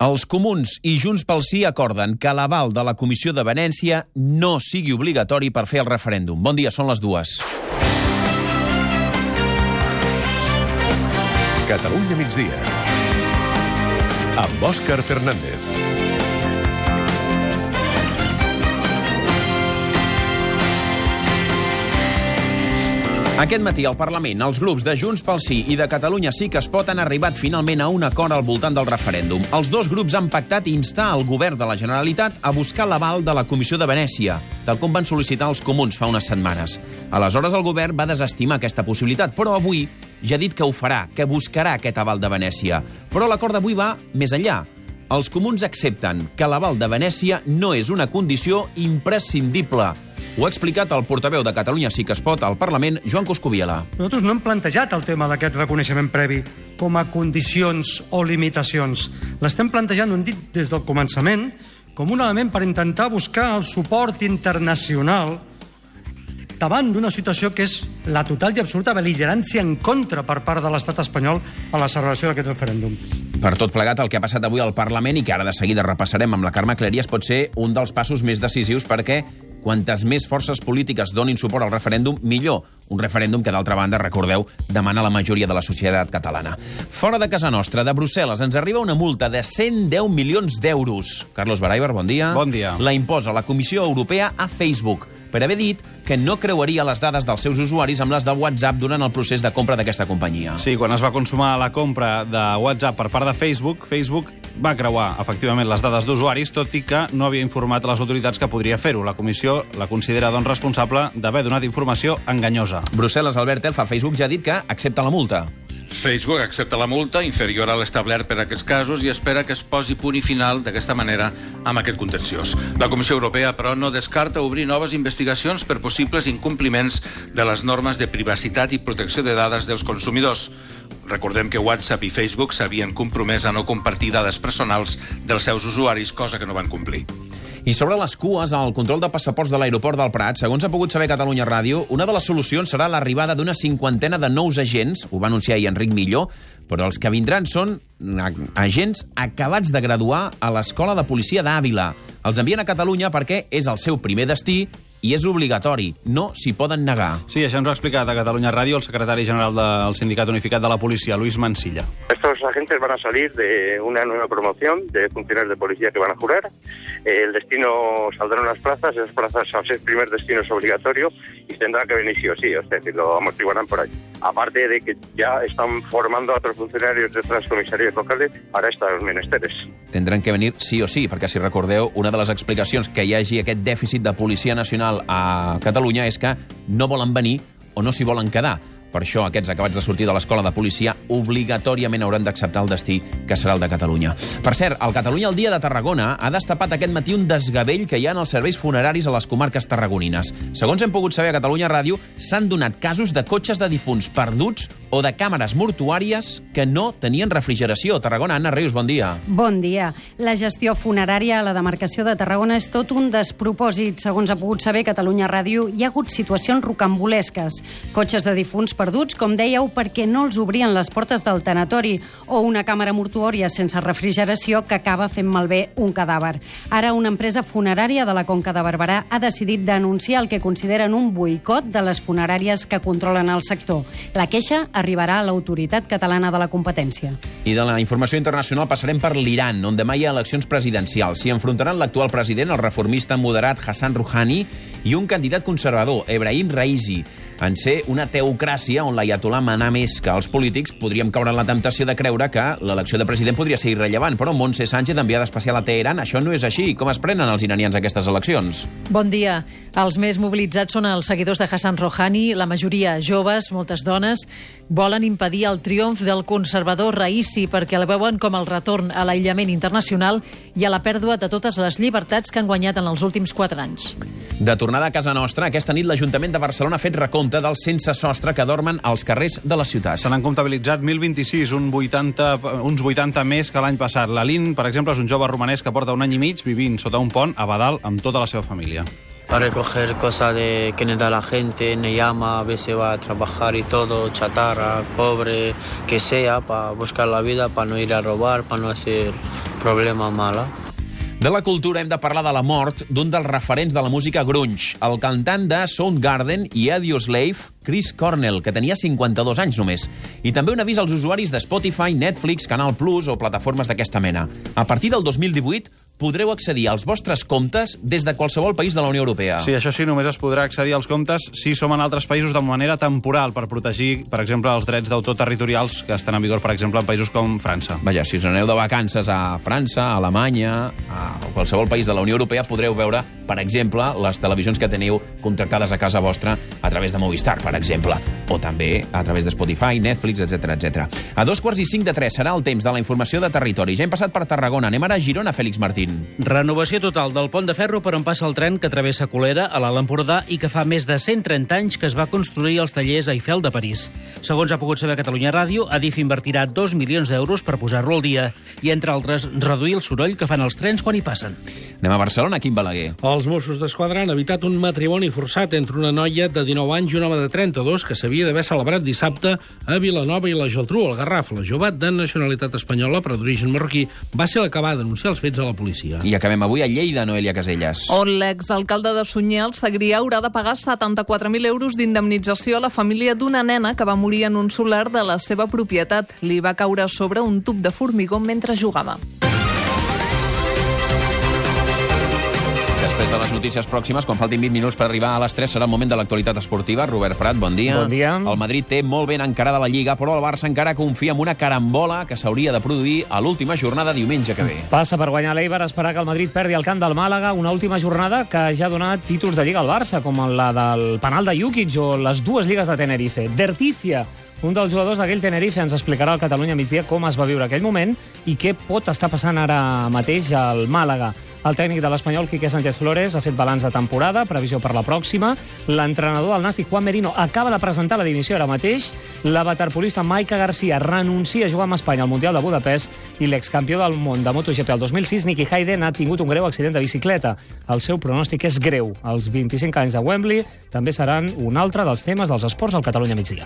Els comuns i Junts pel Sí acorden que l'aval de la Comissió de Venècia no sigui obligatori per fer el referèndum. Bon dia, són les dues. Catalunya migdia. Amb Òscar Fernández. Aquest matí al Parlament, els grups de Junts pel Sí i de Catalunya Sí que es pot han arribat finalment a un acord al voltant del referèndum. Els dos grups han pactat instar el govern de la Generalitat a buscar l'aval de la Comissió de Venècia, tal com van sol·licitar els comuns fa unes setmanes. Aleshores, el govern va desestimar aquesta possibilitat, però avui ja ha dit que ho farà, que buscarà aquest aval de Venècia. Però l'acord d'avui va més enllà. Els comuns accepten que l'aval de Venècia no és una condició imprescindible. Ho ha explicat el portaveu de Catalunya Sí que es pot al Parlament, Joan Coscubiela. Nosaltres no hem plantejat el tema d'aquest reconeixement previ com a condicions o limitacions. L'estem plantejant, ho hem dit des del començament, com un element per intentar buscar el suport internacional davant d'una situació que és la total i absoluta beligerància en contra per part de l'estat espanyol a la celebració d'aquest referèndum. Per tot plegat, el que ha passat avui al Parlament i que ara de seguida repassarem amb la Carme Cleries pot ser un dels passos més decisius perquè quantes més forces polítiques donin suport al referèndum, millor. Un referèndum que, d'altra banda, recordeu, demana la majoria de la societat catalana. Fora de casa nostra, de Brussel·les, ens arriba una multa de 110 milions d'euros. Carlos Baraibar, bon dia. Bon dia. La imposa la Comissió Europea a Facebook per haver dit que no creuaria les dades dels seus usuaris amb les de WhatsApp durant el procés de compra d'aquesta companyia. Sí, quan es va consumar la compra de WhatsApp per part de Facebook, Facebook va creuar, efectivament, les dades d'usuaris, tot i que no havia informat a les autoritats que podria fer-ho. La comissió la considera, doncs, responsable d'haver donat informació enganyosa. Brussel·les, Albert Elfa, Facebook ja ha dit que accepta la multa. Facebook accepta la multa inferior a l'establert per a aquests casos i espera que es posi punt i final d'aquesta manera amb aquest contenciós. La Comissió Europea, però, no descarta obrir noves investigacions per possibles incompliments de les normes de privacitat i protecció de dades dels consumidors. Recordem que WhatsApp i Facebook s'havien compromès a no compartir dades personals dels seus usuaris, cosa que no van complir. I sobre les cues al control de passaports de l'aeroport del Prat, segons ha pogut saber Catalunya Ràdio, una de les solucions serà l'arribada d'una cinquantena de nous agents, ho va anunciar ahir Enric Milló, però els que vindran són agents acabats de graduar a l'Escola de Policia d'Àvila. Els envien a Catalunya perquè és el seu primer destí i és obligatori, no s'hi poden negar. Sí, això ens ho ha explicat a Catalunya Ràdio el secretari general del Sindicat Unificat de la Policia, Luis Mansilla. Estos agentes van a salir de una nueva promoción de funcionarios de policía que van a jurar. El destino saldrán las plazas, esas plazas al ser primer destino es obligatorio y tendrá que venir sí o sí, o sea, que lo amortiguarán por allí. Aparte de que ya están formando a otros funcionarios de otras comisarías locales para estos menesteres. Tendran que venir sí o sí, perquè si recordeu, una de les explicacions que hi hagi aquest dèficit de policia nacional a Catalunya és que no volen venir o no s'hi volen quedar. Per això, aquests acabats de sortir de l'escola de policia obligatòriament hauran d'acceptar el destí que serà el de Catalunya. Per cert, el Catalunya al dia de Tarragona ha destapat aquest matí un desgavell que hi ha en els serveis funeraris a les comarques tarragonines. Segons hem pogut saber a Catalunya Ràdio, s'han donat casos de cotxes de difunts perduts o de càmeres mortuàries que no tenien refrigeració. Tarragona, Anna Rius, bon dia. Bon dia. La gestió funerària a la demarcació de Tarragona és tot un despropòsit. Segons ha pogut saber Catalunya Ràdio, hi ha hagut situacions rocambolesques. Cotxes de difunts perduts, com dèieu, perquè no els obrien les portes del tanatori, o una càmera mortuòria sense refrigeració que acaba fent malbé un cadàver. Ara una empresa funerària de la Conca de Barberà ha decidit denunciar el que consideren un boicot de les funeràries que controlen el sector. La queixa arribarà a l'Autoritat Catalana de la Competència. I de la informació internacional passarem per l'Iran, on demà hi ha eleccions presidencials. S'hi enfrontaran l'actual president, el reformista moderat Hassan Rouhani, i un candidat conservador, Ebrahim Raisi. En ser una teocràcia on l'ayatollah mana més que els polítics, podríem caure en la temptació de creure que l'elecció de president podria ser irrellevant, però Montse Sánchez, enviada especial a Teheran, això no és així. Com es prenen els iranians aquestes eleccions? Bon dia. Els més mobilitzats són els seguidors de Hassan Rouhani, la majoria joves, moltes dones, volen impedir el triomf del conservador Raisi perquè el veuen com el retorn a l'aïllament internacional i a la pèrdua de totes les llibertats que han guanyat en els últims quatre anys. De tornada a casa nostra, aquesta nit l'Ajuntament de Barcelona ha fet recompte dels sense sostre que dormen als carrers de les ciutats. Se n'han comptabilitzat 1.026, un 80, uns 80 més que l'any passat. L'Alin, per exemple, és un jove romanès que porta un any i mig vivint sota un pont a Badal amb tota la seva família. a recoger cosas de, que nos da la gente, me llama, a veces va a trabajar y todo, chatarra, cobre, que sea, para buscar la vida, para no ir a robar, para no hacer problema mala. De la cultura hem de parlar de la mort d'un dels referents de la música grunge, el cantant de Soundgarden i Audioslave, Chris Cornell, que tenia 52 anys només. I també un avís als usuaris de Spotify, Netflix, Canal Plus o plataformes d'aquesta mena. A partir del 2018 podreu accedir als vostres comptes des de qualsevol país de la Unió Europea. Sí, això sí, només es podrà accedir als comptes si som en altres països de manera temporal per protegir, per exemple, els drets d'autor territorials que estan en vigor, per exemple, en països com França. Vaja, si us aneu de vacances a França, a Alemanya, a qualsevol país de la Unió Europea, podreu veure, per exemple, les televisions que teniu contractades a casa vostra a través de Movistar, per exemple, o també a través de Spotify, Netflix, etc etc. A dos quarts i cinc de tres serà el temps de la informació de territori. Ja hem passat per Tarragona. Anem ara a Girona, Fèlix Martín. Renovació total del pont de ferro per on passa el tren que travessa Colera a l'Alt Empordà i que fa més de 130 anys que es va construir als tallers Eiffel de París. Segons ha pogut saber Catalunya Ràdio, Adif invertirà 2 milions d'euros per posar-lo al dia i, entre altres, reduir el soroll que fan els trens quan hi passen. Anem a Barcelona, Quim Balaguer. Els Mossos d'Esquadra han evitat un matrimoni forçat entre una noia de 19 anys i un home de 32 que s'havia d'haver celebrat dissabte a Vilanova i la Geltrú, al Garraf. La jove de nacionalitat espanyola, però d'origen marroquí, va ser la que va denunciar els fets a la policia. I acabem avui a Lleida, Noelia Caselles. On l'exalcalde de Sunyer, el Segrià, haurà de pagar 74.000 euros d'indemnització a la família d'una nena que va morir en un solar de la seva propietat. Li va caure a sobre un tub de formigó mentre jugava. Després de les notícies pròximes, quan faltin 20 minuts per arribar a les 3, serà el moment de l'actualitat esportiva. Robert Prat, bon dia. Bon dia. El Madrid té molt ben encarada la Lliga, però el Barça encara confia en una carambola que s'hauria de produir a l'última jornada diumenge que ve. Passa per guanyar l'Eibar, esperar que el Madrid perdi el camp del Màlaga, una última jornada que ja ha donat títols de Lliga al Barça, com la del penal de Jukic o les dues lligues de Tenerife. Derticia, un dels jugadors d'aquell Tenerife ens explicarà al Catalunya migdia com es va viure aquell moment i què pot estar passant ara mateix al Màlaga. El tècnic de l'Espanyol, Quique Sánchez Flores, ha fet balanç de temporada, previsió per la pròxima. L'entrenador del Nàstic, Juan Merino, acaba de presentar la dimissió ara mateix. La waterpolista Maica Garcia renuncia a jugar amb Espanya al Mundial de Budapest i l'excampió del món de MotoGP el 2006, Nicky Hayden, ha tingut un greu accident de bicicleta. El seu pronòstic és greu. Els 25 anys de Wembley també seran un altre dels temes dels esports al Catalunya migdia.